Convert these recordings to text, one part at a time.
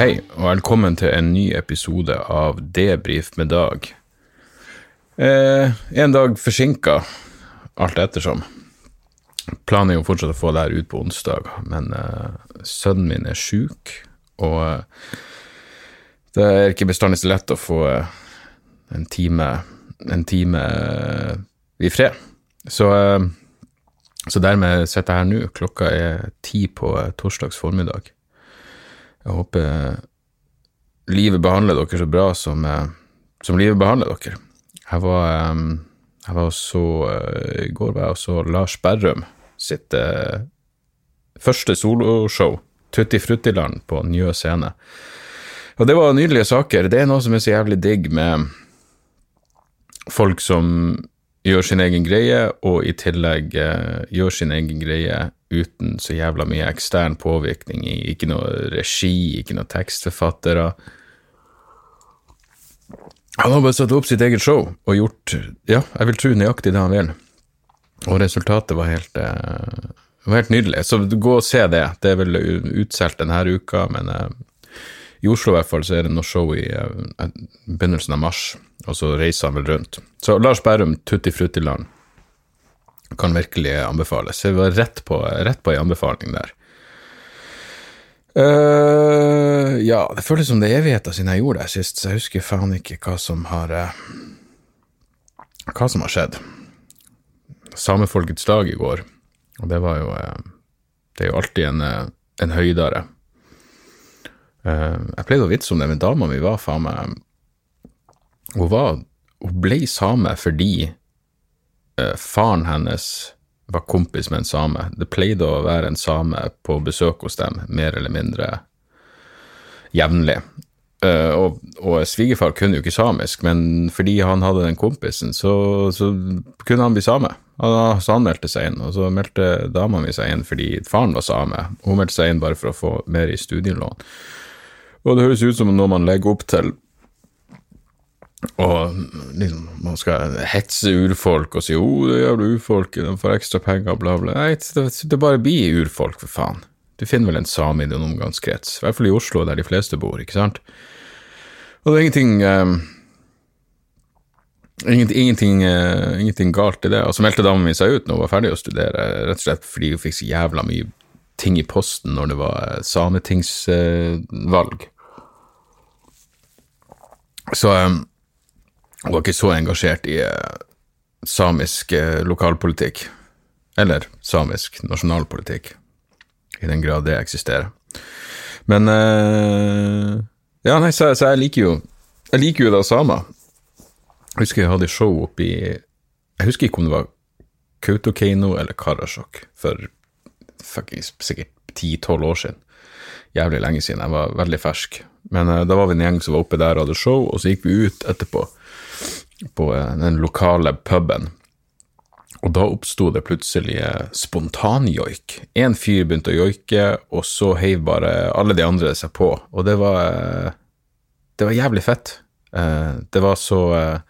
Hei, og velkommen til en ny episode av Debrif med Dag. Eh, en dag forsinka, alt ettersom. Planen er jo fortsatt å få det her ut på onsdag, men eh, sønnen min er sjuk, og eh, det er ikke bestandig så lett å få eh, en time, en time eh, i fred. Så, eh, så dermed sitter jeg her nå. Klokka er ti på torsdags formiddag. Jeg håper livet behandler dere så bra som, eh, som livet behandler dere. Jeg var, eh, jeg var så eh, I går var jeg og så Lars Berrum sitt eh, første soloshow, Tutti Fruttiland, på Njø scene. Og det var nydelige saker. Det er noe som er så jævlig digg med folk som gjør sin egen greie, og i tillegg eh, gjør sin egen greie uten så jævla mye ekstern påvirkning ikke noe regi, ikke noe tekstforfattere. Han har bare satt opp sitt eget show og gjort, ja, jeg vil tro nøyaktig det han vil. Og resultatet var helt, eh, var helt nydelig. Så gå og se det. Det er vel utsolgt denne uka, men eh, i Oslo i hvert fall så er det noe show i eh, begynnelsen av mars, og så reiser han vel rundt. Så Lars Bærum, Tutti Fruttiland, kan virkelig anbefales. Så vi var rett på, rett på en anbefaling der. Uh, ja, det føles som det er evigheter siden jeg gjorde det sist, så jeg husker faen ikke hva som har uh, Hva som har skjedd. Samefolkets dag i går, og det var jo uh, Det er jo alltid en, en høydere. Jeg pleide å vitse om det, men dama mi var faen meg Hun var Hun ble same fordi faren hennes var kompis med en same. Det pleide å være en same på besøk hos dem, mer eller mindre jevnlig. Eh, og, og svigerfar kunne jo ikke samisk, men fordi han hadde den kompisen, så, så kunne han bli same. Så han meldte seg inn, og så meldte dama mi seg inn fordi faren var same. Hun meldte seg inn bare for å få mer i studielån. Og det høres ut som noe man legger opp til og liksom, man skal hetse urfolk og si 'Å, oh, det jævla urfolk, de får ekstra penger', bla, bla. Nei, det, bare blir urfolk, for faen. Du finner vel en same i din omgangskrets, i hvert fall i Oslo, der de fleste bor, ikke sant? Og det er ingenting um, Ingenting, ingenting, uh, ingenting galt i det. Og så meldte dama mi seg ut når hun var ferdig å studere, rett og slett fordi hun fikk så jævla mye ting i posten når det var uh, sametingsvalg. Uh, så um, hun var ikke så engasjert i eh, samisk eh, lokalpolitikk, eller samisk nasjonalpolitikk, i den grad det eksisterer. Men eh, Ja, nei, så, så, jeg liker jo Jeg liker jo da samer. Jeg husker jeg hadde show oppe i Jeg husker ikke om det var Kautokeino eller Karasjok for fuckings sikkert ti-tolv år siden. Jævlig lenge siden. Jeg var veldig fersk. Men uh, da var vi en gjeng som var oppe der og hadde show, og så gikk vi ut etterpå på den lokale puben. Og da oppsto det plutselig spontanjoik. Én fyr begynte å joike, og så heiv bare alle de andre seg på. Og det var Det var jævlig fett. Det var så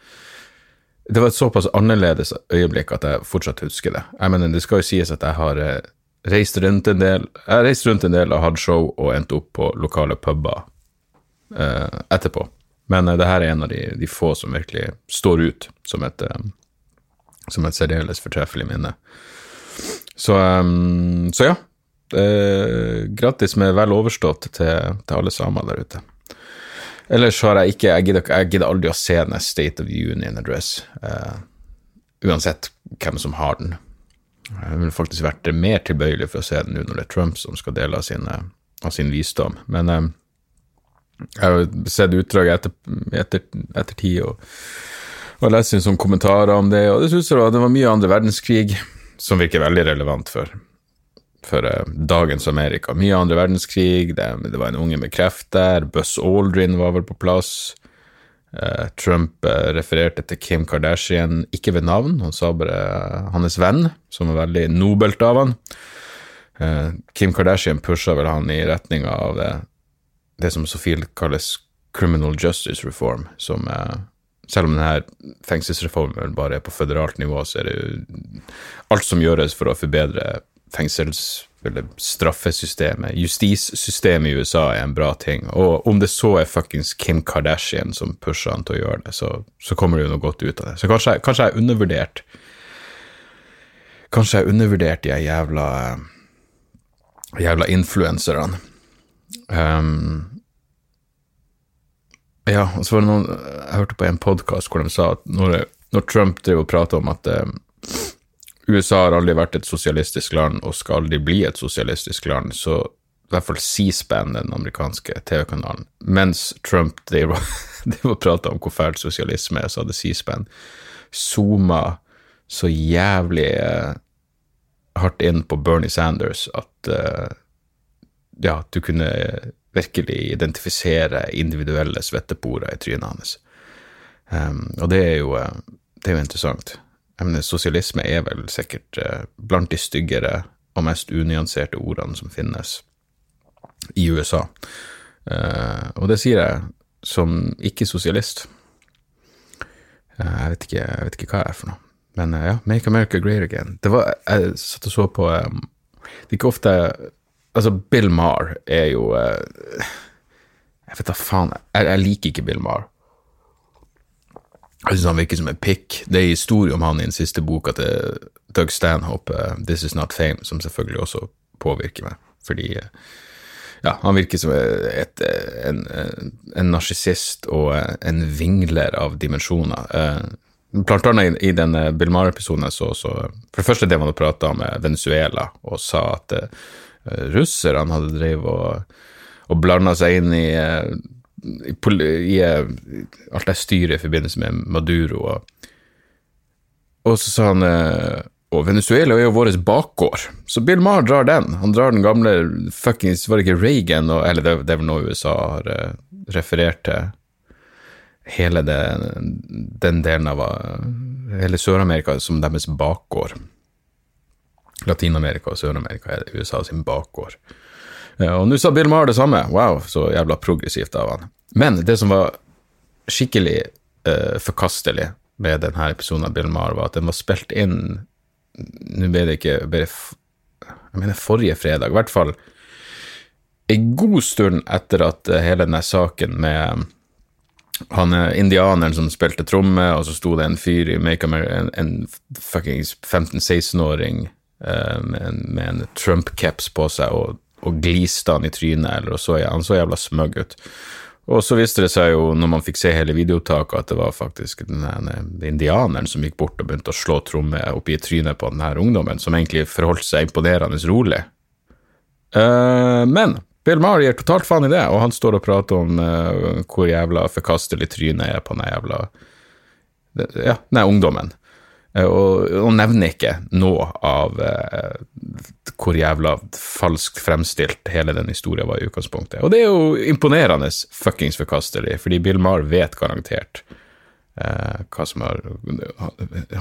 Det var et såpass annerledes øyeblikk at jeg fortsatt husker det. Jeg mener, det skal jo sies at jeg har reist rundt en del Jeg har reist rundt en del og hatt show og endt opp på lokale puber etterpå. Men uh, det her er en av de, de, få som virkelig står ut som et, som et særdeles fortreffelig minne. Så, um, så ja. Uh, grattis med vel overstått til, til, alle samer der ute. Ellers har jeg ikke Jeg gidder, jeg gidder aldri å se den State of Union Address. Uh, uansett hvem som har den. Jeg ville faktisk vært mer tilbøyelig for å se den nå når det er Trump som skal dele av, sine, av sin visdom. Men eh, jeg har sett utdraget etter, etter, etter tid og, og lest inn sånne kommentarer om det, og det synes jeg det var mye andre verdenskrig som virker veldig relevant for, for uh, dagens Amerika. Mye andre verdenskrig, det, det, var en unge med kreft der, Buzz Aldrin var vel på plass. Uh, Trump uh, refererte til Kim Kardashian, ikke ved navn, han sa bare hans venn, som var veldig nobelt av han. Kim Kardashian pusha vel han i retning av det, det som så fint kalles criminal justice reform, som selv om denne fengselsreformen bare er på føderalt nivå, så er det jo alt som gjøres for å forbedre fengsels- eller straffesystemet, justissystemet i USA er en bra ting. Og om det så er fuckings Kim Kardashian som pusher han til å gjøre det, så, så kommer det jo noe godt ut av det. Så kanskje, kanskje jeg er undervurdert Kanskje jeg er undervurdert de jævla jævla influenserne. Um, ja, og så var det noen Jeg hørte på en podkast hvor de sa at når, når Trump drev og prater om at eh, USA har aldri vært et sosialistisk land og skal aldri bli et sosialistisk land, så i hvert fall C-SPAN, den amerikanske TV-kanalen, mens Trump drev og prater om hvor fælt sosialisme er, så hadde C-SPAN zooma så jævlig eh, hardt inn på Bernie Sanders at eh, ja, du kunne virkelig identifisere individuelle svetteporer i trynet hans. Um, og det er, jo, eh, det er jo interessant. Mener, sosialisme er vel sikkert uh, blant de styggere og mest unyanserte ordene som finnes i USA. Uh, og det sier jeg som ikke-sosialist. Uh, jeg, jeg vet ikke hva jeg er for noe. Men ja, Make America Great Again. Det var, jeg satt og så på um, Det er ikke ofte Altså, Bill Marr er jo uh, Jeg vet da faen. Jeg, jeg, liker ikke Bill Marr. Jeg syns han virker som en pikk. Det er historie om han i den siste boka til Doug Stanhope, uh, 'This Is Not Fame', som selvfølgelig også påvirker meg. Fordi uh, ja, han virker som et, en, en narsissist og en vingler av dimensjoner. Blant annet i, den Bill Marr-episoden så, så For det første det man prata om Venezuela, og sa at russerne hadde drevet og, og blanda seg inn i, i, i, alt det styret i forbindelse med Maduro. Og, og så sa han og Venezuela er jo vår bakgård, så Bill Maher drar den. Han drar den gamle fuckings Var det ikke Reagan, og, eller det, det er vel noe USA har referert til? Hele det, den delen av hele Sør-Amerika som deres bakgård. Latin-Amerika og Sør-Amerika er USA sin bakgård. Og nå sa Bill Maher det samme. Wow, så jævla progressivt av han. Men det som var skikkelig uh, forkastelig med denne episoden av Bill Maher, var at den var spilt inn Nå ble det ikke bare Jeg mener forrige fredag, i hvert fall en god stund etter at hele denne saken med han er indianeren som spilte tromme, og så sto det en fyr i Make en, en fuckings 15-16-åring Eh, med en, med en Trump-caps på seg og, og gliste han i trynet, eller så, han så jævla smøgg ut. Og så viste det seg jo, når man fikk se hele videoopptaket, at det var faktisk den indianeren som gikk bort og begynte å slå tromme oppi trynet på den her ungdommen, som egentlig forholdt seg imponerende rolig. Uh, men Bill Maher gir totalt faen i det, og han står og prater om uh, hvor jævla forkastelig trynet er på den jævla Ja, den ungdommen. Eh, og, og nevner ikke noe av eh, hvor jævla falskt fremstilt hele den historien var i utgangspunktet. Og det er jo imponerende fuckings forkastelig, fordi Bill Maher vet garantert eh, hva som har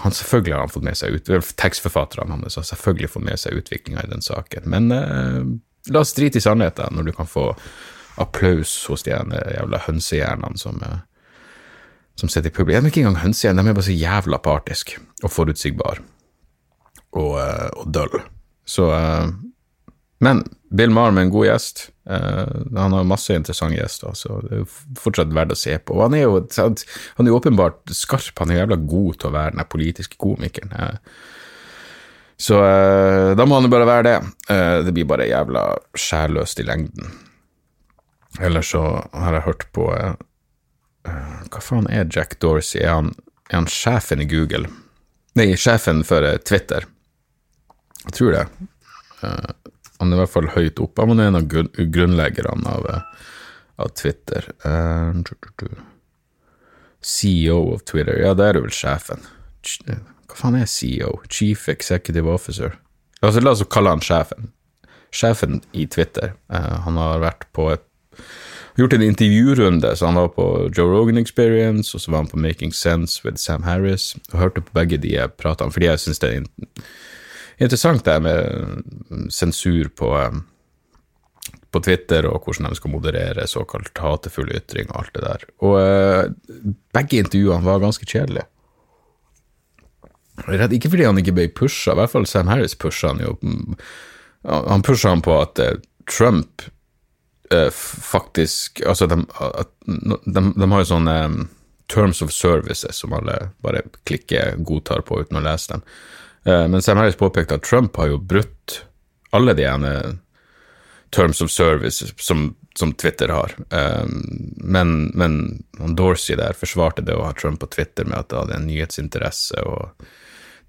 han Selvfølgelig har han fått med seg ut, tekstforfatterne hans har selvfølgelig fått med seg utviklinga i den saken, men eh, la oss drite i sannheten når du kan få applaus hos de jævla hønsehjernene som eh, som sitter i publikum. De er ikke engang hønsehjerne, de er bare så jævla partisk og forutsigbar og, uh, og døll. Så uh, Men Bill Marr med en god gjest. Uh, han har masse interessante gjester, så det er jo fortsatt verdt å se på. Og han er jo, han er åpenbart skarp, han er jævla god til å være den politiske komikeren. Så da må han jo bare være det. det blir bare jævla sjælløst i lengden. Ellers så har jeg hørt på Eh, hva faen er Jack Dorsey? Er han, er han, sjefen i Google? Nei, sjefen for eh, Twitter. Jeg tror det. Eh, han er i hvert fall høyt oppe. Han er en av grunn- grunnleggerne av, eh, av Twitter. Eh. CEO of Twitter, ja, det er jo vel sjefen. Eh, Hva faen er CEO? Chief Executive Officer. La oss, la oss kalle han sjefen. Sjefen i Twitter. Eh, han har vært på et gjort en intervjurunde, så han var på Joe Rogan Experience, og så var han på Making Sense with Sam Harris, og hørte på begge de jeg prata om, fordi jeg syns det er interessant det med sensur på, på Twitter, og hvordan de skal moderere såkalt hatefulle ytringer og alt det der. Og eh, begge intervjuene var ganske kjedelige. Ikke fordi han ikke ble pusha, i hvert fall Sam Harris pusha han jo. Han pusha han på at eh, Trump f- faktisk Altså, de, de, de har jo sånne um, terms of services som alle bare klikker godtar på uten å lese dem. Uh, men Sam Harris påpekte at Trump har jo brutt alle de ene terms of service som, som Twitter har. Um, men, men Dorsey der forsvarte det å ha Trump på Twitter med at det hadde en nyhetsinteresse, og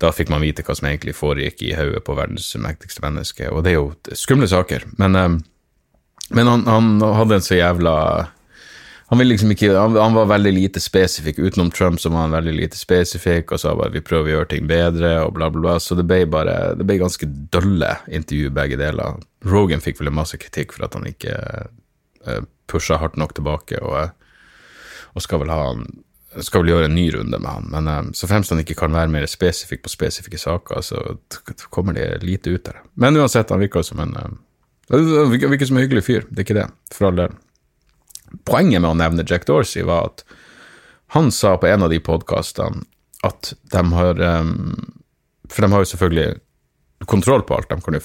da fikk man vite hva som egentlig foregikk i hodet på verdens mektigste menneske, og det er jo skumle saker. Men, eh, men han, han hadde en så jævla han, liksom ikke, han, han var veldig lite spesifikk. Utenom Trump så var han veldig lite spesifikk, og sa bare vi prøver å gjøre ting bedre, og bla, bla, bla. Så det ble bare det ble ganske dølle intervju, begge deler. Rogan fikk vel en masse kritikk for at han ikke uh, pusha hardt nok tilbake, og, eh, og skal vel ha han skal vel gjøre en ny runde med han, men eh, så fremst han ikke kan være mer spesifikk på spesifikke saker, så kommer det lite ut der. Men uansett, han virker som en eh, han virker som en hyggelig fyr, det er ikke det, for all del. Poenget med å nevne Jack Dorsey var at han sa på en av de podkastene at de har um, For de har jo selvfølgelig kontroll på alt. De kan jo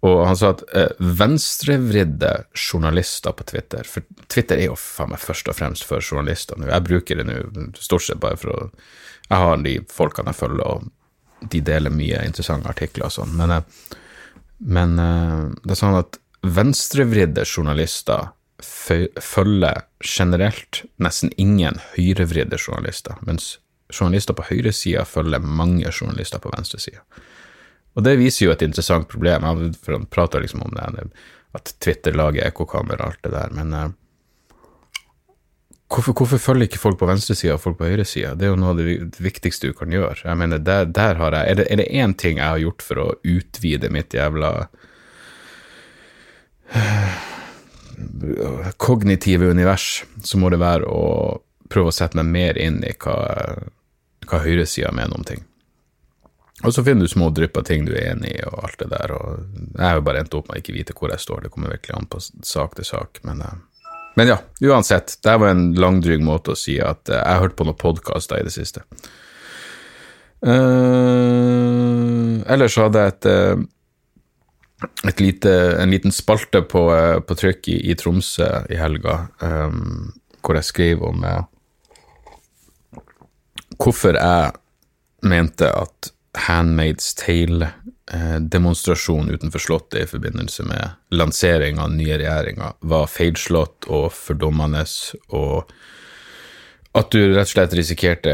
og han sa at eh, venstrevridde journalister på Twitter For Twitter er jo faen meg først og fremst for journalister nå. Jeg bruker det nå stort sett bare for å Jeg har de folkene jeg følger, og de deler mye interessante artikler og sånn, men, eh, men eh, det er sånn at venstrevridde journalister følger generelt nesten ingen høyrevridde journalister, mens journalister på høyresida følger mange journalister på venstresida. Og det viser jo et interessant problem, for han prater liksom om det, at Twitter lager ekkokamera og alt det der, men eh, hvorfor, hvorfor følger ikke folk på venstresida og folk på høyresida? Det er jo noe av det viktigste du kan gjøre. Jeg mener, der, der har jeg, Er det, én ting jeg har gjort for å utvide mitt jævla kognitive univers, så må det være å prøve å sette meg mer inn i hva, hva høyresida mener om ting. Og så finner du små drypp av ting du er enig i, og alt det der. og Jeg har jo bare endt opp med å ikke vite hvor jeg står, det kommer virkelig an på sak til sak. Men, eh, men ja, uansett. Det var en langdryg måte å si at eh, jeg har hørt på noen podkaster i det siste. Uh, ellers hadde jeg et, eh, et lite, en liten spalte på, på trykk i, i Tromsø i helga, um, hvor jeg skrev om uh, hvorfor jeg mente at Handmaid's Tale-demonstrasjon utenfor Slottet i forbindelse med lansering av nye regjeringa var feilslått og fordommende, og at du rett og slett risikerte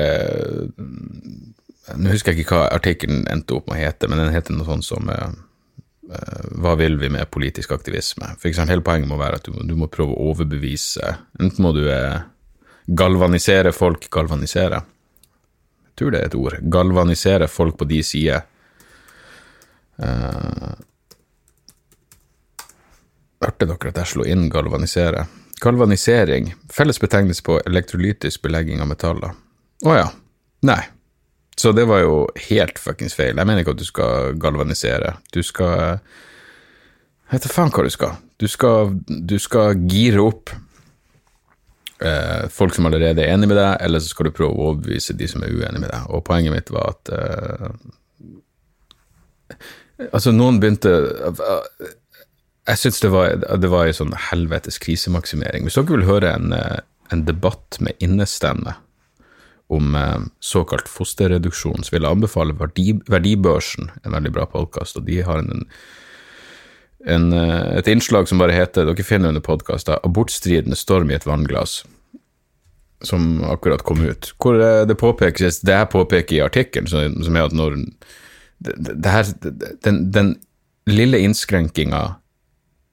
Nå husker jeg ikke hva artikkelen endte opp med å hete, men den heter noe sånt som eh, eh, Hva vil vi med politisk aktivisme? For eksempel, Hele poenget må være at du, må- du må prøve å overbevise Enten må du eh, galvanisere folk Galvanisere? Tror det er et ord. Galvanisere folk på de sider. Uh, hørte dere at jeg slo inn galvanisere? Galvanisering. Felles betegnelse på elektrolytisk belegging av metaller. Å ja. Nei. Så det var jo helt fuckings feil. Jeg mener ikke at du skal galvanisere. Du skal Jeg vet da faen hva du skal. Du skal, du skal gire opp eh, folk som allerede er enig med deg, eller så skal du prøve å overbevise de som er uenig med deg. Og poenget mitt var at eh, Altså, noen begynte Jeg syns det var, det var en sånn helvetes krisemaksimering. Hvis dere vil høre en, eh, en debatt med innestemme om eh, såkalt fosterreduksjon, så vil jeg anbefale Verdi, Verdibørsen, en veldig bra podkast, og de har en, en, eh, et innslag som bare heter, dere finner under podkasten, 'Abortstridende storm i et vannglass', som akkurat kom ut, hvor eh, det påpekes, det jeg påpeker i artikkelen, som er at når det, det her, den, den lille innskrenkinga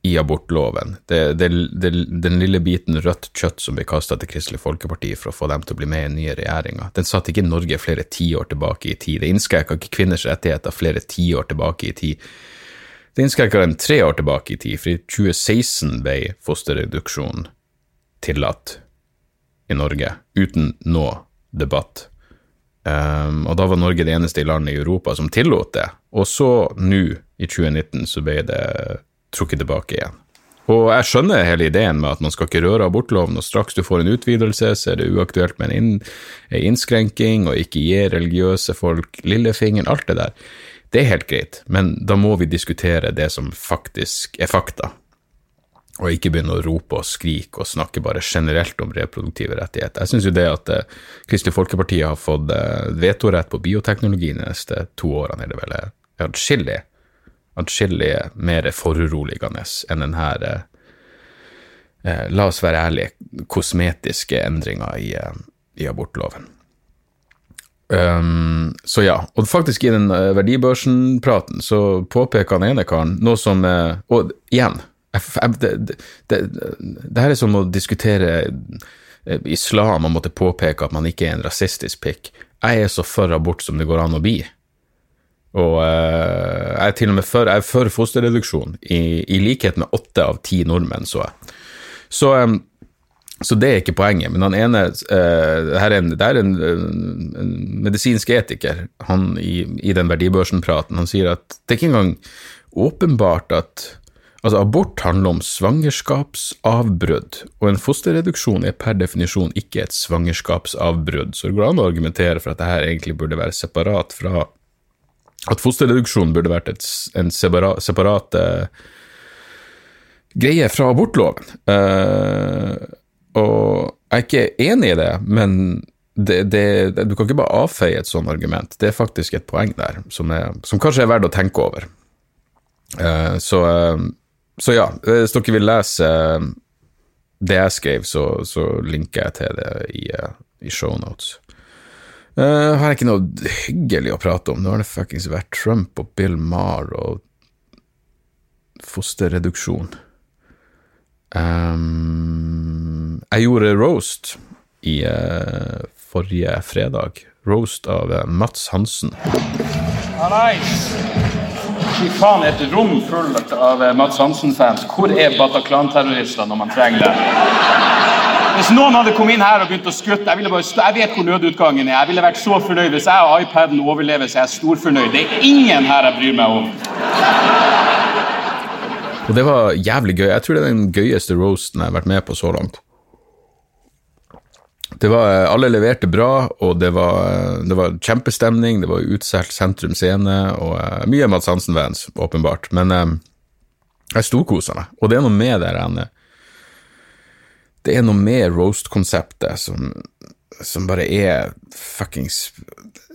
i abortloven, det, det, det, den lille biten rødt kjøtt som blir kasta til Kristelig Folkeparti for å få dem til å bli med i den nye regjeringa, den satte ikke Norge flere tiår tilbake i tid. Det innskrenka ikke kvinners rettigheter flere tiår tilbake i tid. Det innskrenka dem tre år tilbake i tid, for i 2016 ble fosterreduksjon tillatt i Norge, uten noe debatt. Um, og da var Norge det eneste i landet i Europa som tillot det. Og så, nå, i 2019, så ble det trukket tilbake igjen. Og jeg skjønner hele ideen med at man skal ikke røre abortloven, og straks du får en utvidelse, så er det uaktuelt med en, inn, en innskrenking, og ikke gi religiøse folk lillefingeren, alt det der. Det er helt greit, men da må vi diskutere det som faktisk er fakta og ikke begynne å rope og skrike og snakke bare generelt om reproduktive rettigheter. Jeg syns jo det at eh, Kristelig Folkeparti har fått eh, vetorett på bioteknologi de neste to årene, er det vel atskillig atskillig mer foruroligende enn den her eh, eh, la oss være ærlige, kosmetiske endringer i, eh, i abortloven. Um, så ja, og faktisk i den uh, verdibørsen-praten så påpeker han ene karen noe som uh, Og igjen, det, det, det, det, her er som å diskutere eh, islam og måtte påpeke at man ikke er en rasistisk pikk. Jeg er så for abort som det går an å bli. Og uh, jeg er til og med for, jeg er for fosterreduksjon, i, i, likhet med åtte av ti nordmenn, så jeg. Så, um, så, det er ikke poenget. Men han ene uh, her er en, Det er en, en, medisinsk etiker han, i, i den verdibørsen-praten. Han sier at det er ikke engang åpenbart at Altså, abort handler om svangerskapsavbrudd, og en fosterreduksjon er per definisjon ikke et svangerskapsavbrudd, så det går an å argumentere for at dette egentlig burde være separat fra At fosterreduksjon burde vært et, en separat, separat uh, greie fra abortloven. Uh, og jeg er ikke enig i det, men det, det, du kan ikke bare avfeie et sånt argument. Det er faktisk et poeng der som, er, som kanskje er verdt å tenke over. Uh, så så ja, hvis dere vil lese uh, det jeg skrev, så, så linker jeg til det i, eh, i shownotes. Uh, har jeg ikke noe hyggelig å prate om. Nå har det fuckings vært Trump og Bill Maher og fosterreduksjon. Um, jeg gjorde roast i uh, forrige fredag. Roast av uh, Mats Hansen. Nice. Fy faen, et rom fullt av uh, Mats Hansen-fans. Hvor er Bataclan-terroristene når man trenger det? Hvis noen hadde kommet inn her og begynt å skutte Jeg, bare, jeg vet hvor nødutgangen er. Jeg ville vært så fornøyd hvis jeg og iPaden overlever, så jeg er storfornøyd. Det er ingen her jeg bryr meg om. Og det var jævlig gøy. Jeg tror det er den gøyeste roasten jeg har vært med på så langt. Det var, eh, alle leverte bra, og det var, eh, det var kjempestemning. Det var utsolgt Sentrum Scene, og uh, mye Mads Hansen-vans, åpenbart. Men uh, jeg storkosa meg, og det er noe med det der Det er noe med roast-konseptet som, som bare er fuckings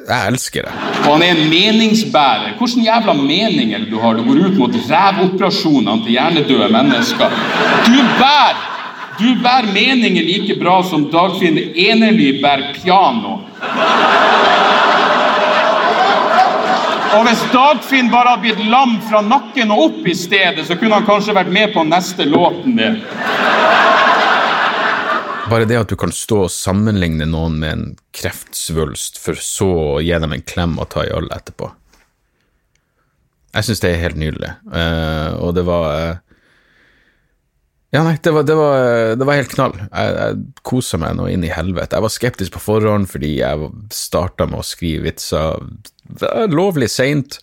Jeg elsker det. Og han er en meningsbærer. Hvilke jævla mening er du har? Du går ut mot rævoperasjonene til hjernedøde mennesker. Du bærer du bærer meninger like bra som Dagfinn Enerly bærer piano. Og hvis Dagfinn bare hadde blitt lam fra nakken og opp i stedet, så kunne han kanskje vært med på neste låten din. Bare det at du kan stå og sammenligne noen med en kreftsvulst, for så å gi dem en klem og ta i øl etterpå. Jeg syns det er helt nydelig. Uh, og det var uh, ja, nei, det var, det var, det var helt knall. Jeg, jeg kosa meg nå inn i helvete. Jeg var skeptisk på forhånd fordi jeg starta med å skrive vitser lovlig seint.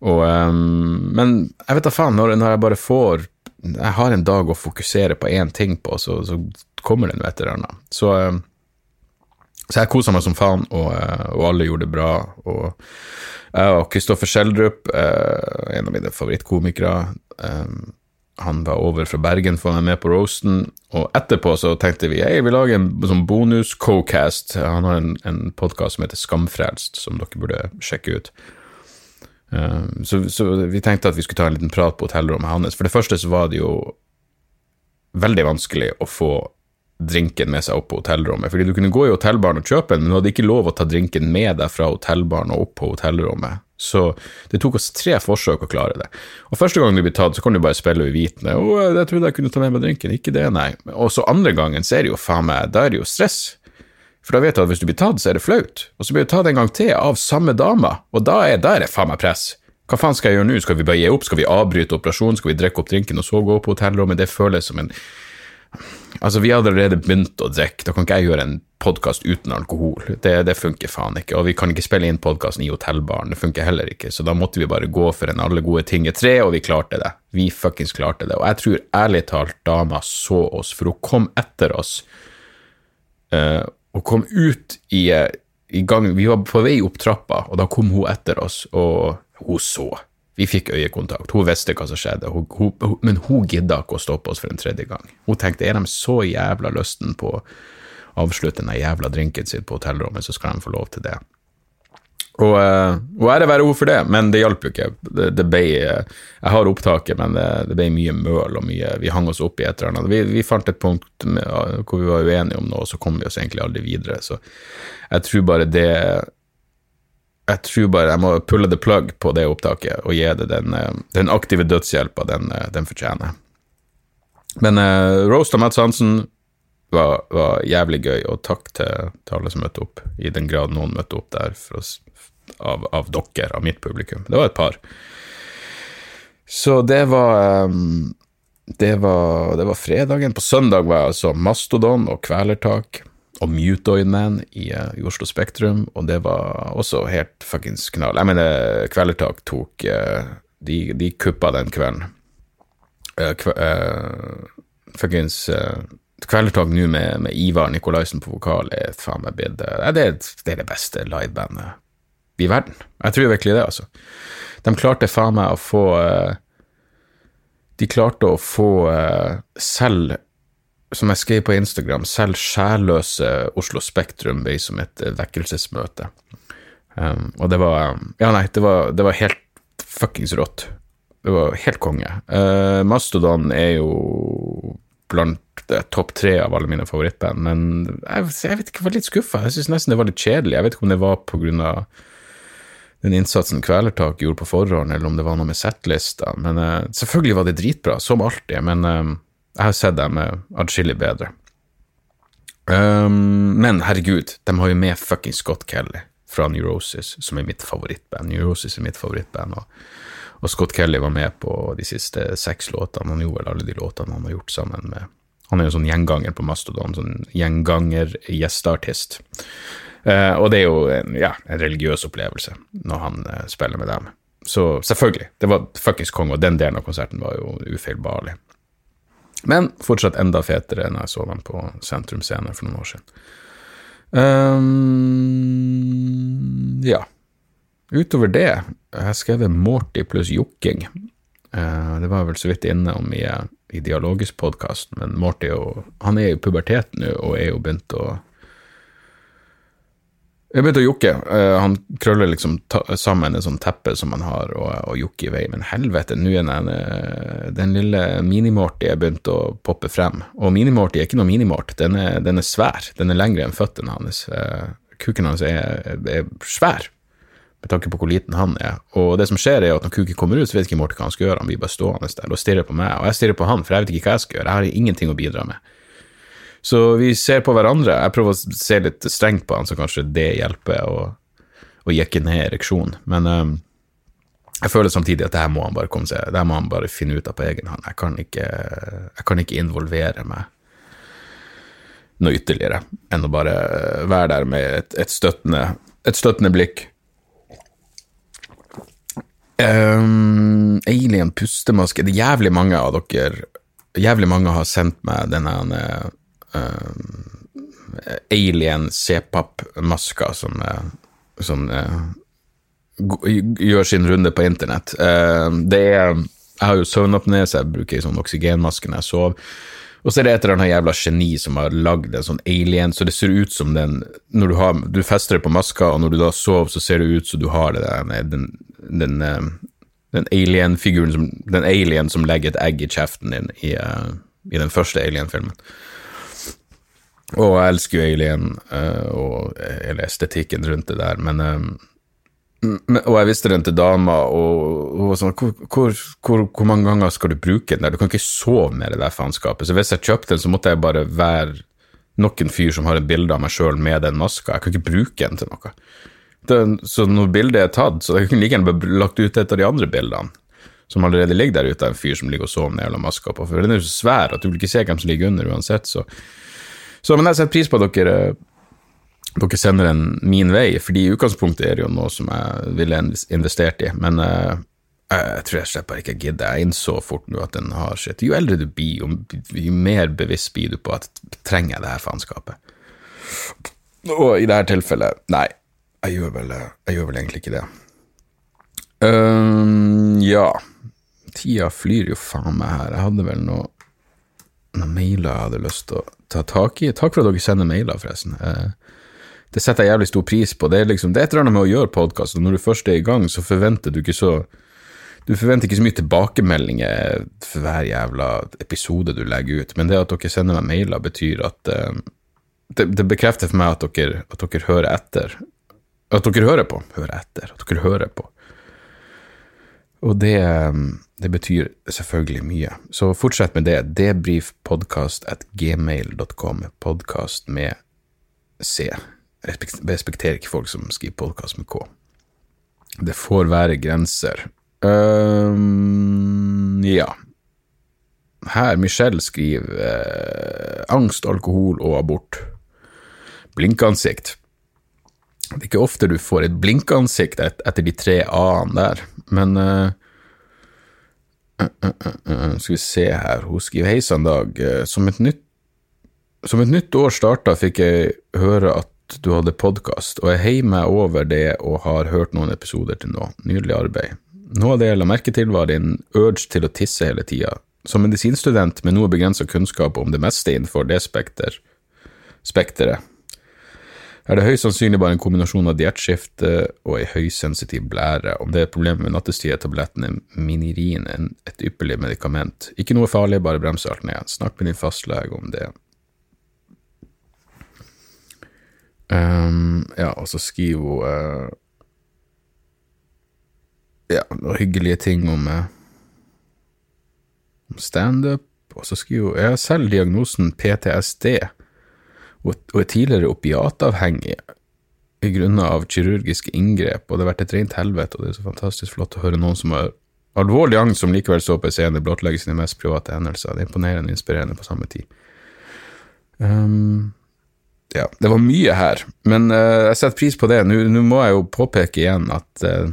Um, men jeg vet da faen, når, når, jeg bare får Jeg har en dag å fokusere på én ting på, så, så kommer det nå et eller. Så, um, så jeg kosa meg som faen, og, uh, og, alle gjorde det bra. Og jeg og Kristoffer Schjelderup, uh, en av mine favorittkomikere han var over fra Bergen for å være med på roasten, og etterpå så tenkte vi hey, vi lager en sånn bonus-co-cast. Han har en, en podkast som heter Skamfrelst, som dere burde sjekke ut. Så, så, vi tenkte at vi skulle ta en liten prat på hotellrommet hans. For det første så var det jo veldig vanskelig å få drinken med seg opp på hotellrommet. Fordi du kunne gå i hotellbaren og kjøpe den, men du hadde ikke lov å ta drinken med deg fra hotellbaren og opp på hotellrommet. Så det tok oss tre forsøk å klare det. Og første gang du blir tatt, så kan du bare spille uvitende. 'Å, jeg trodde jeg kunne ta med meg drinken.' Ikke det, nei. Og så andre gangen, så er det jo faen meg Da er det jo stress. For da vet du at hvis du blir tatt, så er det flaut. Og så blir du tatt en gang til av samme dama, og da er, da er det faen meg press. Hva faen skal jeg gjøre nå? Skal vi bare gi opp? Skal vi avbryte operasjonen? Skal vi drikke opp drinken og så gå på hotellrommet? Det føles som en Altså, vi hadde allerede begynt å drikke, da kan ikke jeg gjøre en podkast uten alkohol. Det, det, funker faen ikke. Og vi kan ikke spille inn podkasten i hotellbaren, det funker heller ikke. Så da måtte vi bare gå for en alle gode ting er tre, og vi klarte det. Vi fuckings klarte det. Og jeg tror ærlig talt dama så oss, for hun kom etter oss. Uh, hun kom ut i, i gang Vi var på vei opp trappa, og da kom hun etter oss, og hun så. Vi fikk øyekontakt. Hun visste hva som skjedde, hun, hun, men hun gidda ikke å stoppe oss for en tredje gang. Hun tenkte er de så jævla lysten på å avslutte den jævla drinken sin på hotellrommet, så skal de få lov til det. Og, uh, og ære være ord for det, men det hjalp jo ikke. Det, det ble, uh, jeg har opptaket, men det, det, ble mye møl og mye Vi hang oss opp i et eller annet. Vi, vi fant et punkt med, uh, hvor vi var uenige om noe, og så kom vi oss egentlig aldri videre. Så jeg tror bare det jeg tror bare jeg må pulle the plug på det opptaket og gi det den, eh, den aktive dødshjelpa den, eh, den, fortjener. Men uh, roast av Mads Hansen var, var, jævlig gøy, og takk til, til, alle som møtte opp, i den grad noen møtte opp der oss, av, av, dere, av mitt publikum. Det var et par. Så det var um, det var, det var fredagen. På søndag var jeg altså Mastodon og Kvelertak og Mutoid Man i, uh, i, Oslo Spektrum, og det var også helt fuckings knall. Jeg mener, Kvelertak tok uh, de, de, kuppa den kvelden. Uh, kve, fuckings Kvelertak nå med, med, Ivar Nikolaisen på vokal er faen meg blitt det, det, er det beste livebandet i verden. Jeg tror virkelig det, altså. De klarte faen meg å få De klarte å få selv som jeg skrev på Instagram, selv sjælløse Oslo Spektrum ble som et eh, vekkelsesmøte. Um, og det var Ja, nei, det var, det var helt fuckings rått. Det var helt konge. Uh, Mastodon er jo blant topp tre av alle mine favorittband, men jeg, jeg, vet ikke, jeg var litt skuffa. Jeg syns nesten det var litt kjedelig. Jeg vet ikke om det var på grunn av den innsatsen Kvelertak gjorde på forhånd, eller om det var noe med settlista. Men uh, selvfølgelig var det dritbra, som alltid. Men uh, jeg har sett dem atskillig bedre. Um, men herregud, de har jo med fucking Scott Kelly fra Neurosis, som er mitt favorittband. Neurosis er mitt favorittband, og, og, Scott Kelly var med på de siste seks låtene. Han gjorde vel alle de låtene han har gjort sammen med Han er jo sånn gjenganger på Mastodon, sånn gjenganger-gjesteartist. Uh, og det er jo en, ja, en religiøs opplevelse når han uh, spiller med dem. Så selvfølgelig, det var fuckings konge, og den delen av konserten var jo ufeilbarlig. Men fortsatt enda fetere enn jeg så dem på Sentrum Scene for noen år siden. Um, ja. Utover det jeg har skrevet Morty pluss jokking. Uh, det var jeg vel så vidt innom i, i Dialogisk podkast, men Morty jo, han er i pubertet nå og er jo begynt å jeg begynte å jokke. Uh, han krøller liksom sammen et sånt teppe som han har, og, og jokker i vei. Men helvete, nå er den, uh, den lille Minimorty begynt å poppe frem. Og Minimorty er ikke noe Minimort, den er, den er svær. Den er lengre enn føttene hans. Uh, kuken hans er, er, svær, med tanke på hvor liten han er. Og det som skjer, er at når kuken kommer ut, så vet ikke Morty hva han skal gjøre. Han blir bare stående der og stirrer på meg, og jeg stirrer på han, for jeg vet ikke hva jeg skal gjøre. Jeg har ingenting å bidra med. Så vi ser på hverandre. Jeg prøver å se litt strengt på han, så kanskje det hjelper å, å jekke ned ereksjonen. Men um, jeg føler samtidig at det her må han bare komme seg, det her må han bare finne ut av på egen hånd. Jeg kan ikke, jeg kan ikke involvere meg noe ytterligere enn å bare være der med et, et, støttende, et støttende, blikk. Um, alien pustemaske Det er jævlig mange av dere Jævlig mange har sendt meg denne uh, alien C-pap-masker som, uh, som uh, gjør sin runde på internett. det er Jeg har jo søvnapné, så jeg bruker sånn oksygenmaske når jeg sover. Og så er det et eller annet jævla geni som har lagd en sånn alien, så det ser ut som den Når du, har, du fester det på maska, og når du da sover, så ser det ut som du har det der, den, den, den alien-figuren Den alien som legger et egg i kjeften din i, i den første alien-filmen. Og jeg elsker jo Alien uh, og hele estetikken rundt det der, men um, og jeg visste den til dama, og hun var sånn hvor, hvor, hvor, hvor mange ganger skal du bruke den der? Du kan ikke sove med det der faenskapet. Så hvis jeg kjøpte den, så måtte jeg bare være nok en fyr som har et bilde av meg sjøl med den maska. Jeg kan ikke bruke den til noe. Den, så når bildet er tatt, så jeg kunne like gjerne lagt ut et av de andre bildene som allerede ligger der ute, av en fyr som ligger og sover med jævla maska på. For den er jo så svær at du vil ikke se hvem som ligger under uansett, så Så men jeg setter pris på at dere dere sender den min vei, fordi i utgangspunktet er det jo noe som jeg ville investert i, men uh, jeg tror jeg slipper ikke gidde. Jeg innså fort nå at den har sitt. Jo eldre du blir, jo, jo mer bevisst blir du på at trenger jeg det her faenskapet. Og i dette tilfellet, nei, jeg gjør vel, jeg gjør vel egentlig ikke det. Um, ja, tida flyr jo faen meg her. Jeg hadde vel noe noen mailer jeg hadde lyst til å ta tak i. Takk for at dere sender mailer, forresten. Uh, det setter jeg jævlig stor pris på. Det er, liksom, det er et eller annet med å gjøre podkast, og når du først er i gang, så forventer du ikke så du forventer ikke så mye tilbakemeldinger for hver jævla episode du legger ut, men det at dere sender meg mailer, betyr at uh, det, det, bekrefter for meg at dere, at dere hører etter. At dere hører på. Hører etter. At dere hører på. Og det, det betyr selvfølgelig mye. Så fortsett med det. Debrifpodkast.gmail.com. Podkast med C respekterer ikke folk som skriver podkast med K. Det får være grenser. Um, ja. Her, Michelle skriver eh, angst, alkohol og abort. Blinkansikt. Det er ikke ofte du får et blinkansikt et, etter de tre a-ene der, men uh, Skal vi se her, hun skriver hei sann, Dag. Som et nytt som et nytt år starta, fikk jeg høre at du hadde podkast, og jeg heier meg over det og har hørt noen episoder til nå. Nydelig arbeid. Noe av det jeg la merke til, var din urge til å tisse hele tida. Som medisinstudent med noe begrensa kunnskap om det meste innenfor det spekter, spekteret, er det høyst sannsynlig bare en kombinasjon av diettskifte og ei høysensitiv blære. Om det er et problem med nattestid, er tablettene Minirin et ypperlig medikament. Ikke noe farlig, bare bremse alt ned. Snakk med din fastlege om det. Um, ja, og så skriver hun uh, Ja, noen hyggelige ting om, uh, om standup. Og så skriver hun Jeg har selv diagnosen PTSD og, er tidligere opiatavhengig i grunn av kirurgiske inngrep, og det har vært et rent helvete, og det er så fantastisk flott å høre noen som har alvorlig angst, som likevel står på en scene, blottlegger sine mest private hendelser. Det er imponerende og inspirerende på samme tid. Um, ja, det var mye her, men uh, jeg setter pris på det. Nå må jeg jo påpeke igjen at uh,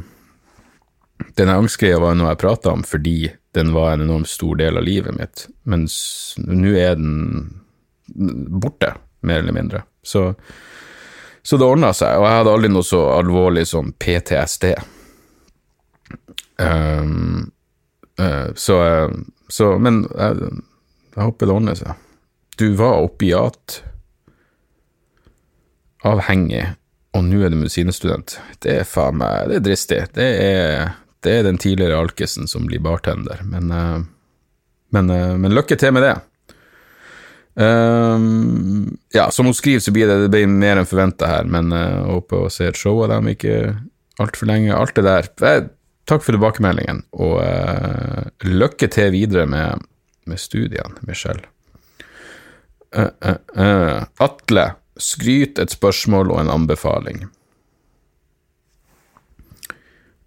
denne angstgreia var noe jeg prata om fordi den var en enormt stor del av livet mitt, mens nå er den borte, mer eller mindre. Så, så det ordna seg, og jeg hadde aldri noe så alvorlig som PTSD. Um, uh, så, så, Men jeg, jeg håper det ordner seg. Du var opiatavhengig, og nå er du medisinstudent. Det er faen meg Det er dristig. Det er, det er den tidligere alkisen som blir bartender, men, uh, men, uh, men lykke til med det. Um, ja, som hun skriver, så blir det, det blir mer enn forventa her, men uh, håper å se et show av dem ikke altfor lenge. Alt det der. Eh, takk for tilbakemeldingen, og lykke til videre med, med studiene, Michelle. Atle skryt, et spørsmål og en anbefaling.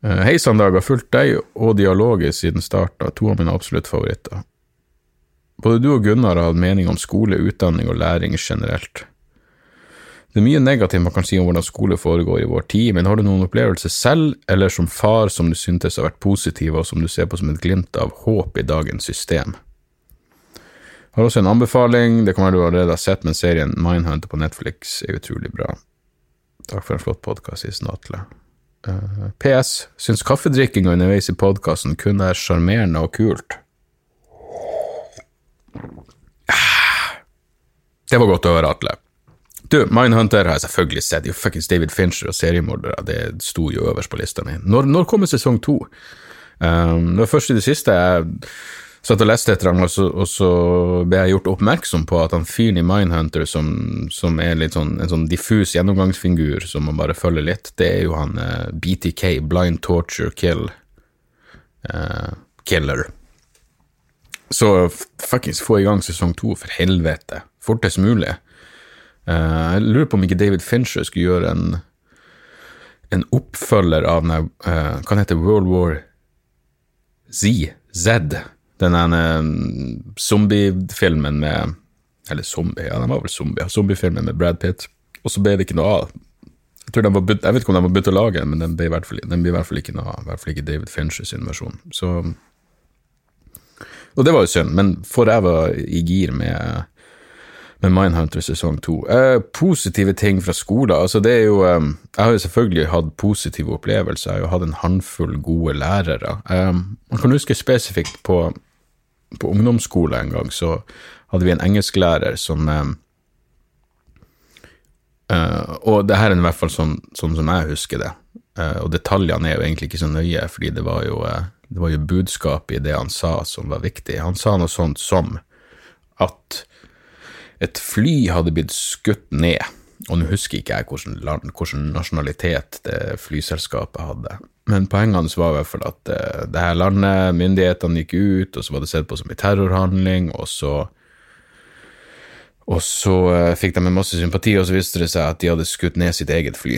Hei sann. Har fulgt deg og dialoget siden starten, to av mine absolutt favoritter. Både du og Gunnar har hatt mening om skole, utdanning og læring generelt. Det er mye negativt man kan si om hvordan skole foregår i vår tid, men har du noen opplevelser selv, eller som far, som du syntes har vært positive, og som du ser på som et glimt av håp i dagens system? Jeg Har også en anbefaling, det kan være du allerede har sett, men serien Mindhunter på Netflix er utrolig bra. Takk for en flott podkast, sier Atle. Uh, eh, PS. Syns kaffedrikkinga underveis i podkasten kun er sjarmerende og kult. Det var godt å høre, Atle. Du, Mindhunter har jeg selvfølgelig sett. Jo, fuckings David Fincher og seriemordere, det sto jo øverst på lista mi. Når, når kommer sesong to? Um, det var først i det siste jeg satt og leste etter ham, og så, og så ble jeg gjort oppmerksom på at han fyren i Mindhunter som, som er sånn, en sånn diffus gjennomgangsfigur som man bare følger litt, det er jo han uh, BTK, Blind Torture Kill uh, Killer. Så fuckings få i gang sesong to, for helvete. Fortest mulig. Eh, jeg lurer på om ikke David Fincher skulle gjøre en, en oppfølger av den, eh, hva heter World War Z. Z. Den ene zombiefilmen med Eller zombie, ja, den var vel zombie. Zombiefilmen med Brad Pitt. Og så ble det ikke noe av. Jeg, tror var, jeg vet ikke om den var begynt å lage den, men den ble i i hvert fall ikke noe av. I hvert fall ikke David Fincher sin versjon. Så Og det var jo synd, men for jeg var i gir med med Mindhunter sesong to. Eh, positive ting fra skolen. Altså det er jo, eh, jeg har jo selvfølgelig hatt positive opplevelser. Jeg har jo hatt en håndfull gode lærere. Eh, man kan huske spesifikt på, på ungdomsskole en gang, så hadde vi en engelsklærer som eh, eh, Og det her er i hvert fall sånn, sånn som jeg husker det. Eh, og detaljene er jo egentlig ikke så nøye, fordi det var jo, det var jo budskapet i det han sa som var viktig. Han sa noe sånt som at et fly hadde blitt skutt ned, og nå husker ikke jeg hvilken, land, hvilken nasjonalitet det flyselskapet hadde, men poenget hans var i hvert fall at eh, det her landet, myndighetene gikk ut, og så var det sett på som en terrorhandling, og så og så eh, fikk de en masse sympati, og så viste det seg at de hadde skutt ned sitt eget fly.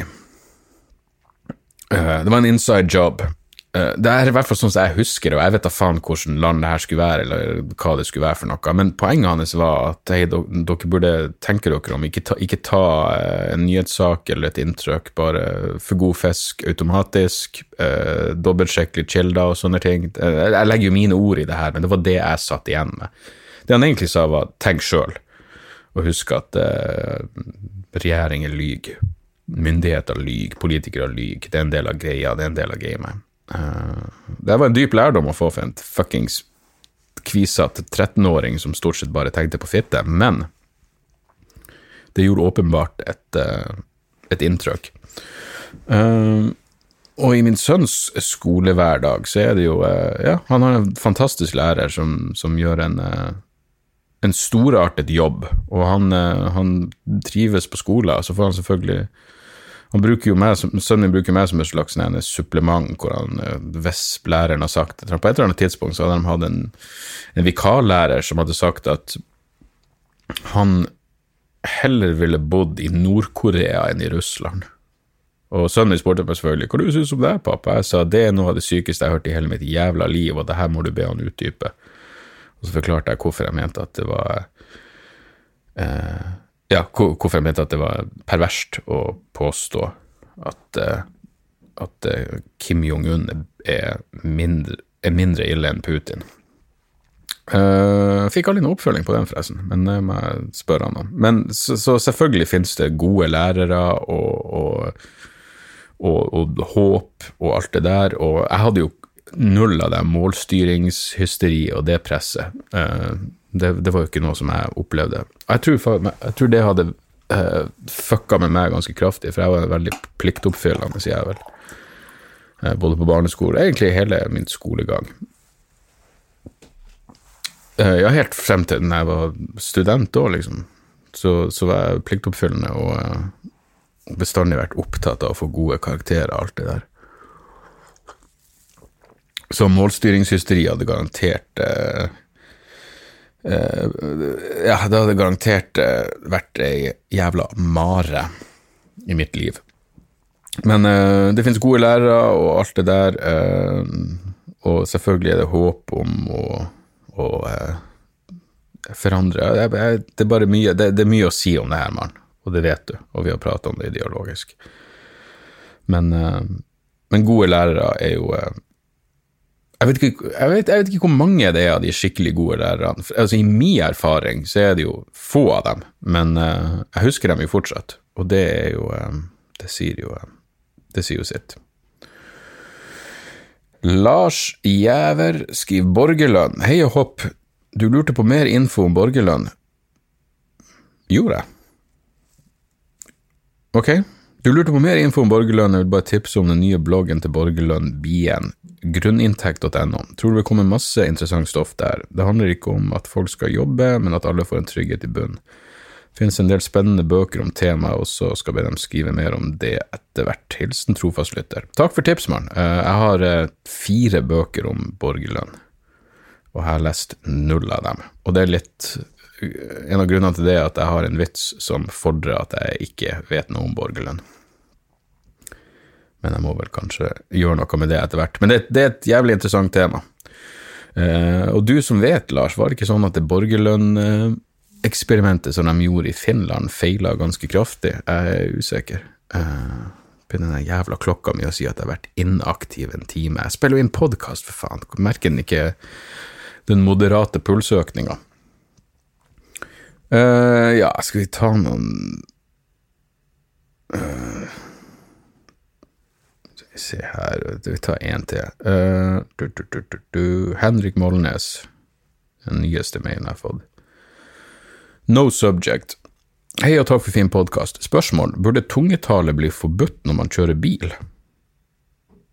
Eh, det var en inside job. Eh, det er i hvert fall sånn som jeg husker det, og jeg vet da faen hvilket land det her skulle være, eller hva det skulle være for noe, men poenget hans var at hei, dere burde tenke dere om, ikke ta, ikke ta eh, en nyhetssak eller et inntrykk bare for god fisk automatisk, eh, dobbeltsjekk litt kilder og sånne ting. Eh, jeg legger jo mine ord i det her, men det var det jeg satt igjen med. Det han egentlig sa var tenk sjøl, og husk at eh, regjeringer lyver, myndigheter lyver, politikere lyver, det er en del av greia, det er en del av gamet. Det var en dyp lærdom å få for en fuckings kvisete 13-åring som stort sett bare tenkte på fitte, men det gjorde åpenbart et, eh, et inntrykk. Eh, og i min sønns skolehverdag så er det jo eh, Ja, han har en fantastisk lærer som, som gjør en, eh, en storartet jobb, og han, han trives på skolen. Så får han selvfølgelig han bruker jo meg som, Sønnen min bruker meg som et slags sånn en supplement, hvor han, eh, hvis læreren har sagt det På et eller annet tidspunkt så hadde de hatt en, en vikarlærer som hadde sagt at han heller ville bodd i Nord-Korea enn i Russland. Og sønnen min spurte meg selvfølgelig hva du synes om det, pappa. Jeg sa det er noe av det sykeste jeg har hørt i hele mitt jævla liv, og det her må du be han utdype. Og så forklarte jeg hvorfor jeg mente at det var eh, Ja, hvorfor jeg mente at det var perverst å påstå at, eh, at eh, Kim Jong-un er er mindre ille enn Putin. Jeg fikk aldri noe oppfølging på den, forresten, men det må jeg spørre han om. Men så, så selvfølgelig finnes det gode lærere og, og, og, og håp og alt det der, og jeg hadde jo null av det målstyringshysteri og det presset. Det, det var jo ikke noe som jeg opplevde. Jeg tror, jeg tror det hadde uh, fucka med meg ganske kraftig, for jeg var veldig pliktoppfyllende, sier jeg vel. Eh, både på barneskole, egentlig hele min skolegang. Uh, ja, helt frem til da jeg var student òg, liksom. Så, så var jeg pliktoppfyllende og uh, bestandig vært opptatt av å få gode karakterer alt det der. Så målstyringshysteri hadde garantert eh, Ja, det hadde garantert eh, vært ei jævla mare i mitt liv. Men eh, det finnes gode lærere og alt det der, eh, og selvfølgelig er det håp om å, å eh, forandre det, er bare mye, det, er mye å si om det her, mann, og det vet du, og vi har pratet om det ideologisk. Men, eh, men gode lærere er jo eh, jeg vet, ikke, jeg, vet, jeg vet ikke hvor mange det er av de skikkelig gode lærerne. Altså, I min erfaring så er det jo få av dem, men uh, jeg husker dem jo fortsatt, og det er jo um, Det sier jo um, Det sier jo sitt. Lars Jæver skriver borgerlønn. Hei og hopp, du lurte på mer info om borgerlønn. Gjorde jeg? Ok, Du lurte på mer info om borgerlønn, jeg vil bare tipse om den nye bloggen til borgerlønn, Bien, grunninntekt.no. Tror det vil komme masse interessant stoff der. Det handler ikke om at folk skal jobbe, men at alle får en trygghet i bunn. Det finnes en del spennende bøker om temaet, og så skal be dem skrive mer om det etter hvert. Hilsen trofast lytter. Takk for tips, mann. Eh, Jeg har eh, fire bøker om borgerlønn, og jeg har lest null av dem. Og det er litt En av grunnene til det er at jeg har en vits som fordrer at jeg ikke vet noe om borgerlønn. Men jeg må vel kanskje gjøre noe med det etter hvert. Men det, det er et jævlig interessant tema. Eh, og du som vet, Lars, var det ikke sånn at det borgerlønn-eksperimentet som de gjorde i Finland, feila ganske kraftig? Jeg er usikker. Eh, begynner den jævla klokka mi å si at jeg har vært inaktiv en time. Jeg spiller jo inn podkast, for faen. Merker den ikke den moderate pulsøkninga? Eh, ja, skal vi ta noen Se her Vi tar én til. Uh, du, du, du. Henrik Molnes. Den nyeste mailen jeg har fått. No subject. Hei og takk for fin podkast. Spørsmål. Burde tungetale bli forbudt når man kjører bil?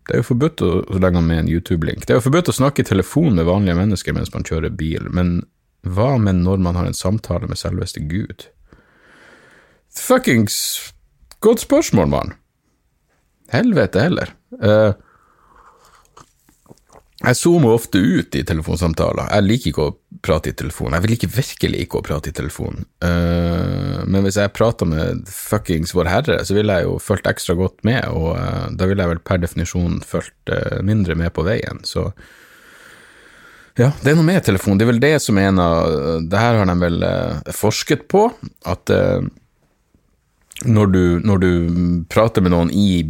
Det er jo forbudt å så legge med en YouTube-link. Det er jo forbudt å snakke i telefon med vanlige mennesker mens man kjører bil, men hva med når man har en samtale med selveste Gud? Fuckings godt spørsmål, mann. Helvete heller. Eh, jeg zoomer ofte ut i telefonsamtaler. Jeg liker ikke å prate i telefon. Jeg vil ikke virkelig ikke å prate i telefon. Eh, men hvis jeg prater med fuckings Vår Herre, så ville jeg jo fulgt ekstra godt med, og eh, da ville jeg vel per definisjon fulgt mindre med på veien. Så ja, det er noe med telefon. Det er vel det som er en av Det her har de vel forsket på, at når, du, når du prater med noen i,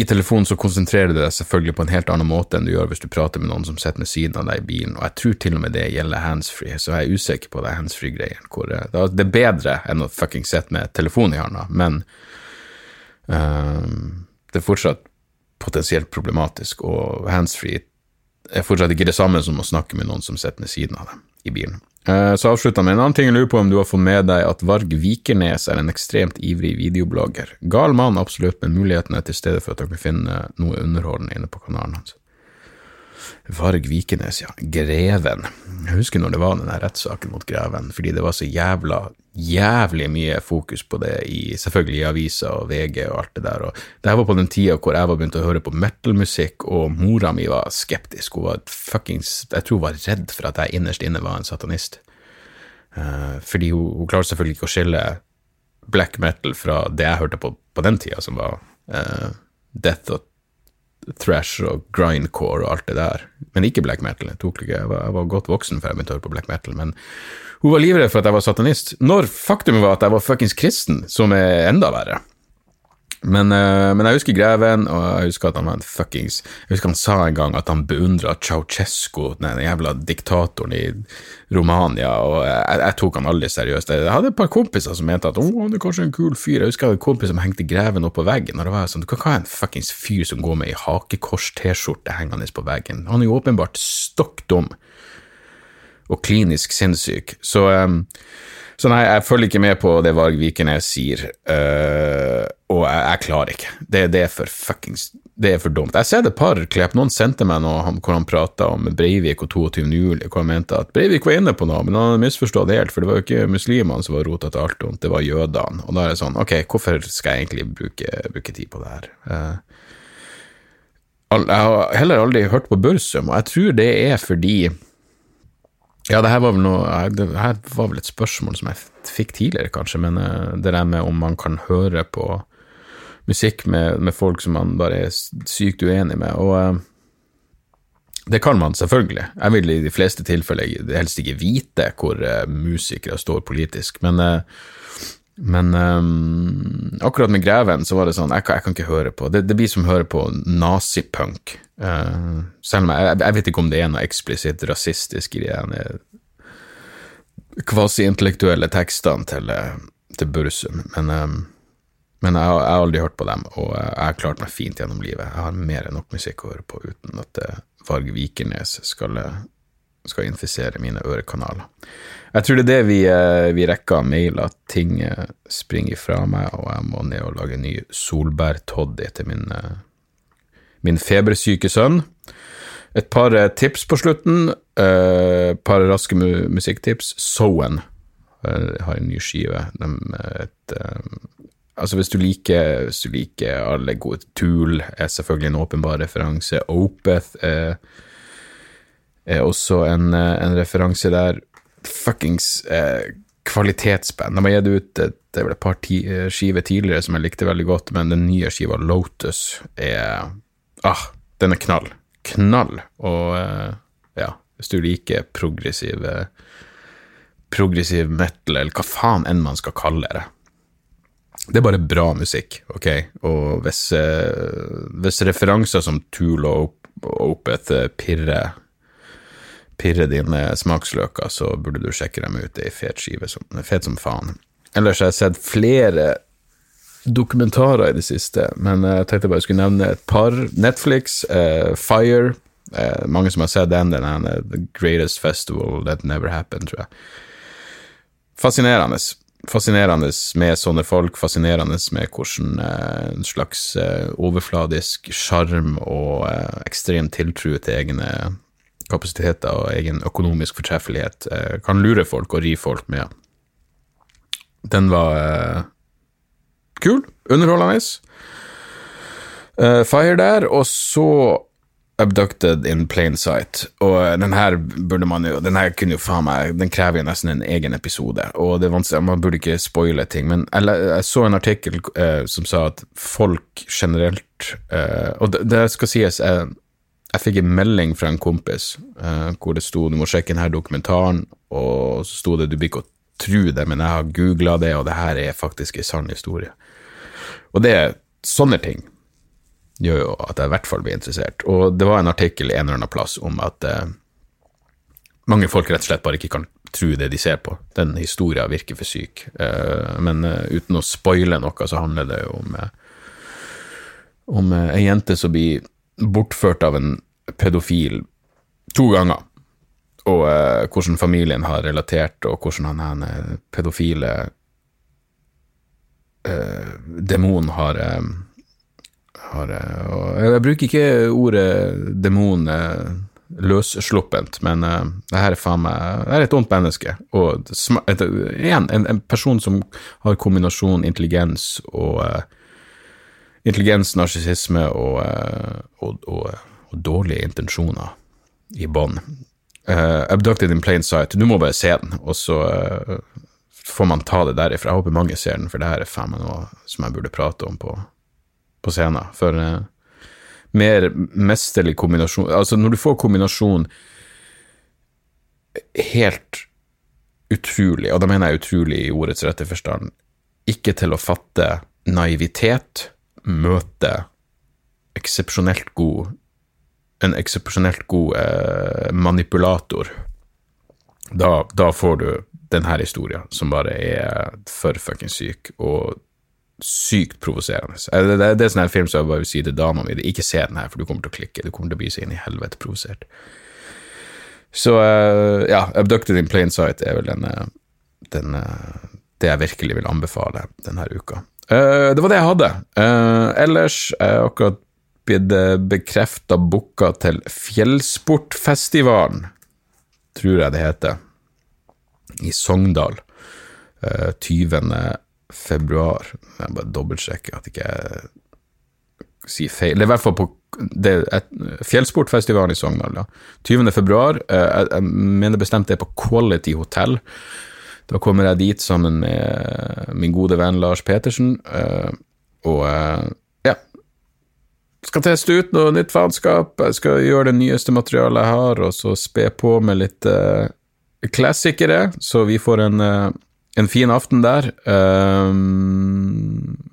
i telefonen, så konsentrerer du deg selvfølgelig på en helt annen måte enn du gjør hvis du prater med noen som sitter ved siden av deg i bilen, og jeg tror til og med det gjelder handsfree, så jeg er usikker på det handsfree-greien. eh, Det er bedre enn å fucking sitte med telefon i hånda, men um, det er fortsatt potensielt problematisk, og handsfree er fortsatt ikke det samme som å snakke med noen som sitter ved siden av deg i bilen. Eh, Så avslutta med en annen ting jeg lurer på om du har fått med deg at Varg Vikernes er en ekstremt ivrig videoblogger. Gal mann, absolutt, men muligheten er til stede for at dere kan finne noe underholdende inne på kanalen hans. Varg Vikernes, ja. Greven. Jeg husker når det var den rettssaken mot Greven, fordi det var så jævla, jævlig mye fokus på det i selvfølgelig i aviser og VG og alt det der. Og det her var på den tida hvor jeg var begynt å høre på metal-musikk, og mora mi var skeptisk. Hun var fuckings Jeg tror hun var redd for at jeg innerst inne var en satanist. uh, fordi hun, hun klarer selvfølgelig ikke å skille black metal fra det jeg hørte på på den tida, som var uh, death og thrash og grindcore og alt det der. Men ikke black metal. Jeg, tok jeg, var, jeg var godt voksen før jeg begynte å høre på black metal. Men hun var livredd for at jeg var satanist, når faktum var at jeg var fuckings kristen, som er enda verre. Men, eh, men jeg husker Greven, og jeg husker at han var en fuckings Jeg husker han sa en gang at han beundra Ceaucescu, den jævla diktatoren i Romania, og jeg, jeg tok han aldri seriøst. Jeg hadde et par kompiser som mente at å, han er kanskje en kul fyr. Jeg husker jeg hadde en kompis som hengte Greven opp på veggen, og det var sånn, du kan ikke ha en fuckings fyr som går med ei hakekors-T-skjorte hengende på veggen. Han er jo åpenbart stokk dum og klinisk sinnssyk. Så, um, så nei, jeg følger ikke med på det Varg Vikernes sier, uh, og jeg, jeg klarer ikke. Det, det er for fuckings det er for dumt. Jeg ser det et par klipp. Noen sendte meg noe hvor han prata om Breivik og 22. juli, hvor han mente at Breivik var inne på noe, men han hadde misforstått helt, for det var jo ikke muslimene som var rota til alt ondt, det var jødene. Og da er det sånn, ok, hvorfor skal jeg egentlig bruke, bruke tid på det her? Uh, jeg har heller aldri hørt på Børsum, og jeg tror det er fordi ja, det her var vel noe Det her var vel et spørsmål som jeg fikk tidligere, kanskje, men eh, det der med om man kan høre på musikk med, med folk som man bare er sykt uenig med, og eh, det kan man selvfølgelig. Jeg vil i de fleste tilfeller helst ikke vite hvor eh, musikere står politisk, men eh, men um, akkurat med Greven så var det sånn, jeg jeg kan ikke høre på Det, det blir som å høre på nazipunk. Uh, selv om jeg, jeg, vet ikke om det er noe eksplisitt rasistisk i de ene kvasi-intellektuelle tekstene til, eh, til Bursum, men, um, men jeg, har- jeg har aldri hørt på dem, og jeg har klart meg fint gjennom livet. Jeg har mer enn nok musikk å høre på uten at eh, Varg Vikernes skal, eh, skal infisere mine ørekanaler. Jeg tror det er det vi, eh, vi rekker av mail, at ting eh, springer fra meg, og jeg må ned og lage en ny solbærtoddy til min, eh, min febersyke sønn. Et par eh, tips på slutten. Et par raske mu musikktips. Sowen eh, har en ny skive. Eh, et, eh, altså hvis du, liker, hvis du liker alle gode Tool, er selvfølgelig en åpenbar referanse. Opeth er, er også en, eh, en referanse der. Fuckings eh, kvalitetsband. De har gitt ut et, det er et par ti, eh, skiver tidligere som jeg likte veldig godt, men den nye skiva Lotus er Ah, den er knall. Knall. Og eh, ja, hvis du liker progressiv eh, progressiv metal, eller hva faen enn man skal kalle det. Det er bare bra musikk, ok? Og hvis, eh, hvis referanser som Tool og Op- Opeth eh, pirrer pirrer dine smaksløker, så burde du sjekke dem ut. Det ei fet skive, som, fet som faen. Ellers har jeg sett flere dokumentarer i det siste, men jeg tenkte bare jeg skulle nevne et par. Netflix, eh, Fire, eh, mange som har sett den, den er The Greatest Festival That Never Happened, tror jeg. Fascinerende. Fascinerende med sånne folk, fascinerende med hvordan eh, en slags eh, overfladisk sjarm og eh, ekstrem tiltro til egne kapasiteter og egen økonomisk fortreffelighet eh, kan lure folk og ri folk med. Den var eh, kul, underholdende. Eh, Fire der, og så Abducted in plain sight. Og den her burde man jo Den her kunne jo faen meg Den krever jo nesten en egen episode, og det er vanskelig Man burde ikke spoile ting, men jeg, jeg så en artikkel eh, som sa at folk generelt eh, Og det, det skal sies, jeg, jeg fikk en melding fra en kompis uh, hvor det sto du må sjekke denne dokumentaren, og så sto det du blir ikke å tro det, men jeg har googla det, og det her er faktisk en sann historie. Og det er sånne ting gjør jo at jeg i hvert fall blir interessert. Og det var en artikkel en eller annen plass om at uh, mange folk rett og slett bare ikke kan tro det de ser på. Den historien virker for syk. Uh, men uten å spoile noe, så handler det jo om, om ei jente som blir bortført av en pedofil to ganger. Og eh, hvordan familien har relatert, og hvordan han her pedofile eh, demonen har eh, har og jeg bruker ikke ordet demon eh, løssluppent, men uh, det her er faen meg Det er et ondt menneske. Og et, igjen, en, en person som har kombinasjon intelligens og eh, Intelligens, narsissisme og, eh, og, og, og dårlige intensjoner i bånn. Uh, abducted in plain sight. Du må bare se den, og så uh, får man ta det derifra. Jeg håper mange ser den, for det her er faen meg noe som jeg burde prate om på på scenen. For uh, mer mesterlig kombinasjon Altså, når du får kombinasjon helt utrolig, og da mener jeg utrolig i ordets rette forstand, ikke til å fatte naivitet, møte eksepsjonelt god En eksepsjonelt god eh, manipulator. Da, da får du denne historien, som bare er for fuckings syk, og sykt provoserende. Eh, Det, det, det er sånn film som jeg bare vil si til dama mi, ikke se den her, for du kommer til å klikke, du kommer til å bli så inn i helvete provosert. Så eh, ja, Abducted in plain sight er vel den, eh, den eh, det jeg virkelig vil anbefale denne uka. Eh, det var det jeg hadde. Uh, ellers er jeg akkurat blitt bekrefta booka til Fjellsportfestivalen, tror jeg det heter, i Sogndal. Uh, 20. februar. Jeg bare dobbeltsjekker at ikke jeg sier feil. Det er i hvert fall på Fjellsportfestivalen i Sogndal, ja. 20. februar. eh, jeg mener bestemt det er på Quality Hotel. Da kommer jeg dit sammen med min gode venn Lars Petersen, eh, og eh, ja Skal teste ut noe nytt faenskap. Skal gjøre det nyeste materialet jeg har, og så spe på med litt eh, klassikere, så vi får en, en fin aften der.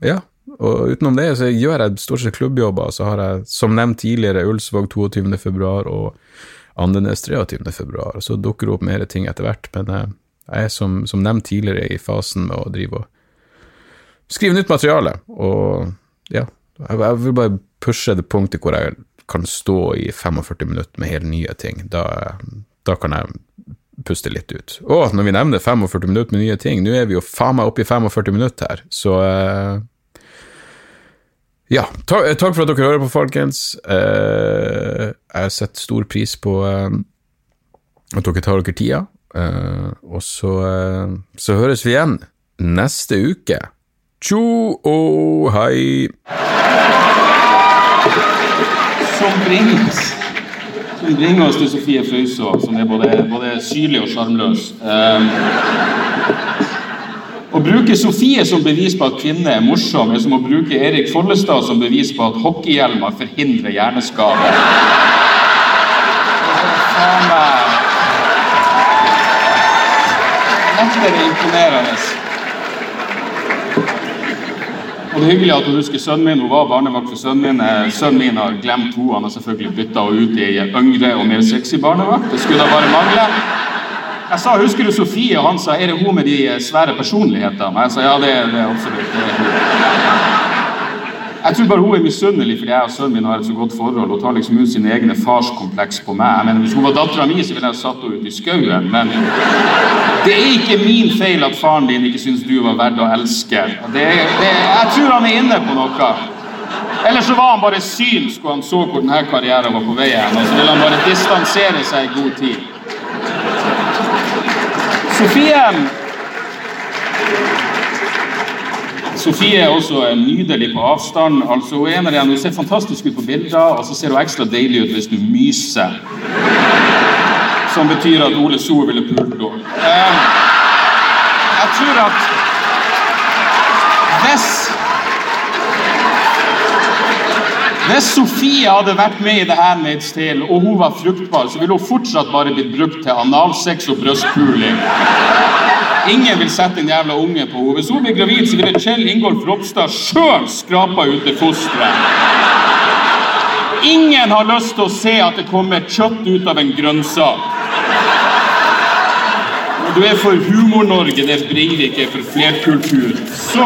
Ja, og utenom det så gjør jeg stort sett klubbjobber. Så har jeg, som nevnt tidligere, Ulsvåg 22. februar og Andenes 23. februar. Så dukker det opp mer ting etter hvert, men eh, jeg er som, som nevnt tidligere i fasen med å drive og skrive nytt materiale. Og ja, jeg, jeg vil bare pushe det punktet hvor jeg kan stå i 45 minutter med helt nye ting. Da, Da kan jeg puste litt ut. Å, når vi nevner 45 minutter med nye ting, nå er vi jo faen meg oppe i 45 minutter her, så eh, Ja, ta, eh, takk for at dere hører på, folkens. Eh, jeg setter stor pris på eh, at dere tar dere tida. Eh, og så, eh, så høres vi igjen neste uke. Tjo og hei! Som bringer som bringer oss til Sofie Frøysaa, som er både, både syrlig og sjarmløs. Um, å bruke Sofie som bevis på at kvinner er morsom, er som å bruke Erik Follestad som bevis på at hockeyhjelmer forhindrer hjerneskade. Faen meg Lettere imponerende. Og det er hyggelig at hun husker sønnen min. Hun var barnevakt for sønnen min. Eh, Sønnen min har glemt henne. Han har selvfølgelig bytta henne ut i ei yngre og mer sexy barnevakt. Det skulle da bare mangle. Jeg sa 'husker du Sofie?' og han sa 'er det hun med de eh, svære personlighetene?' Og jeg sa ja, det, det er absolutt det er hun. Jeg tror bare hun er misunnelig fordi jeg og sønnen min har et så godt forhold. og tar liksom ut sine egne farskompleks på meg. Jeg mener, Hvis hun var dattera mi, så ville jeg satt henne ut i skauen. Men det er ikke min feil at faren din ikke syns du var verdt å elske. Det, det, jeg tror han er inne på noe. Eller så var han bare synsk og han så hvor denne karrieren var på vei hen. Og så ville han bare distansere seg i god tid. Sofie Sofie er også nydelig på avstand. altså Hun er en av hun ser fantastisk ut på bilder, og så ser hun ekstra deilig ut hvis du myser. Som betyr at Ole So ville pult henne. Eh, jeg tror at hvis Hvis Sofie hadde vært med i The Handmaid's Tale, og hun var fruktbar, så ville hun fortsatt bare blitt brukt til analsex og brystpuling. Ingen vil sette en jævla unge på henne. Hvis hun blir gravid, så ville Kjell Ingolf Ropstad sjøl skrapa ut det fosteret. Ingen har lyst til å se at det kommer kjøtt ut av en grønnsak. Du er for Humor-Norge, det Breivik er for flerkultur. Så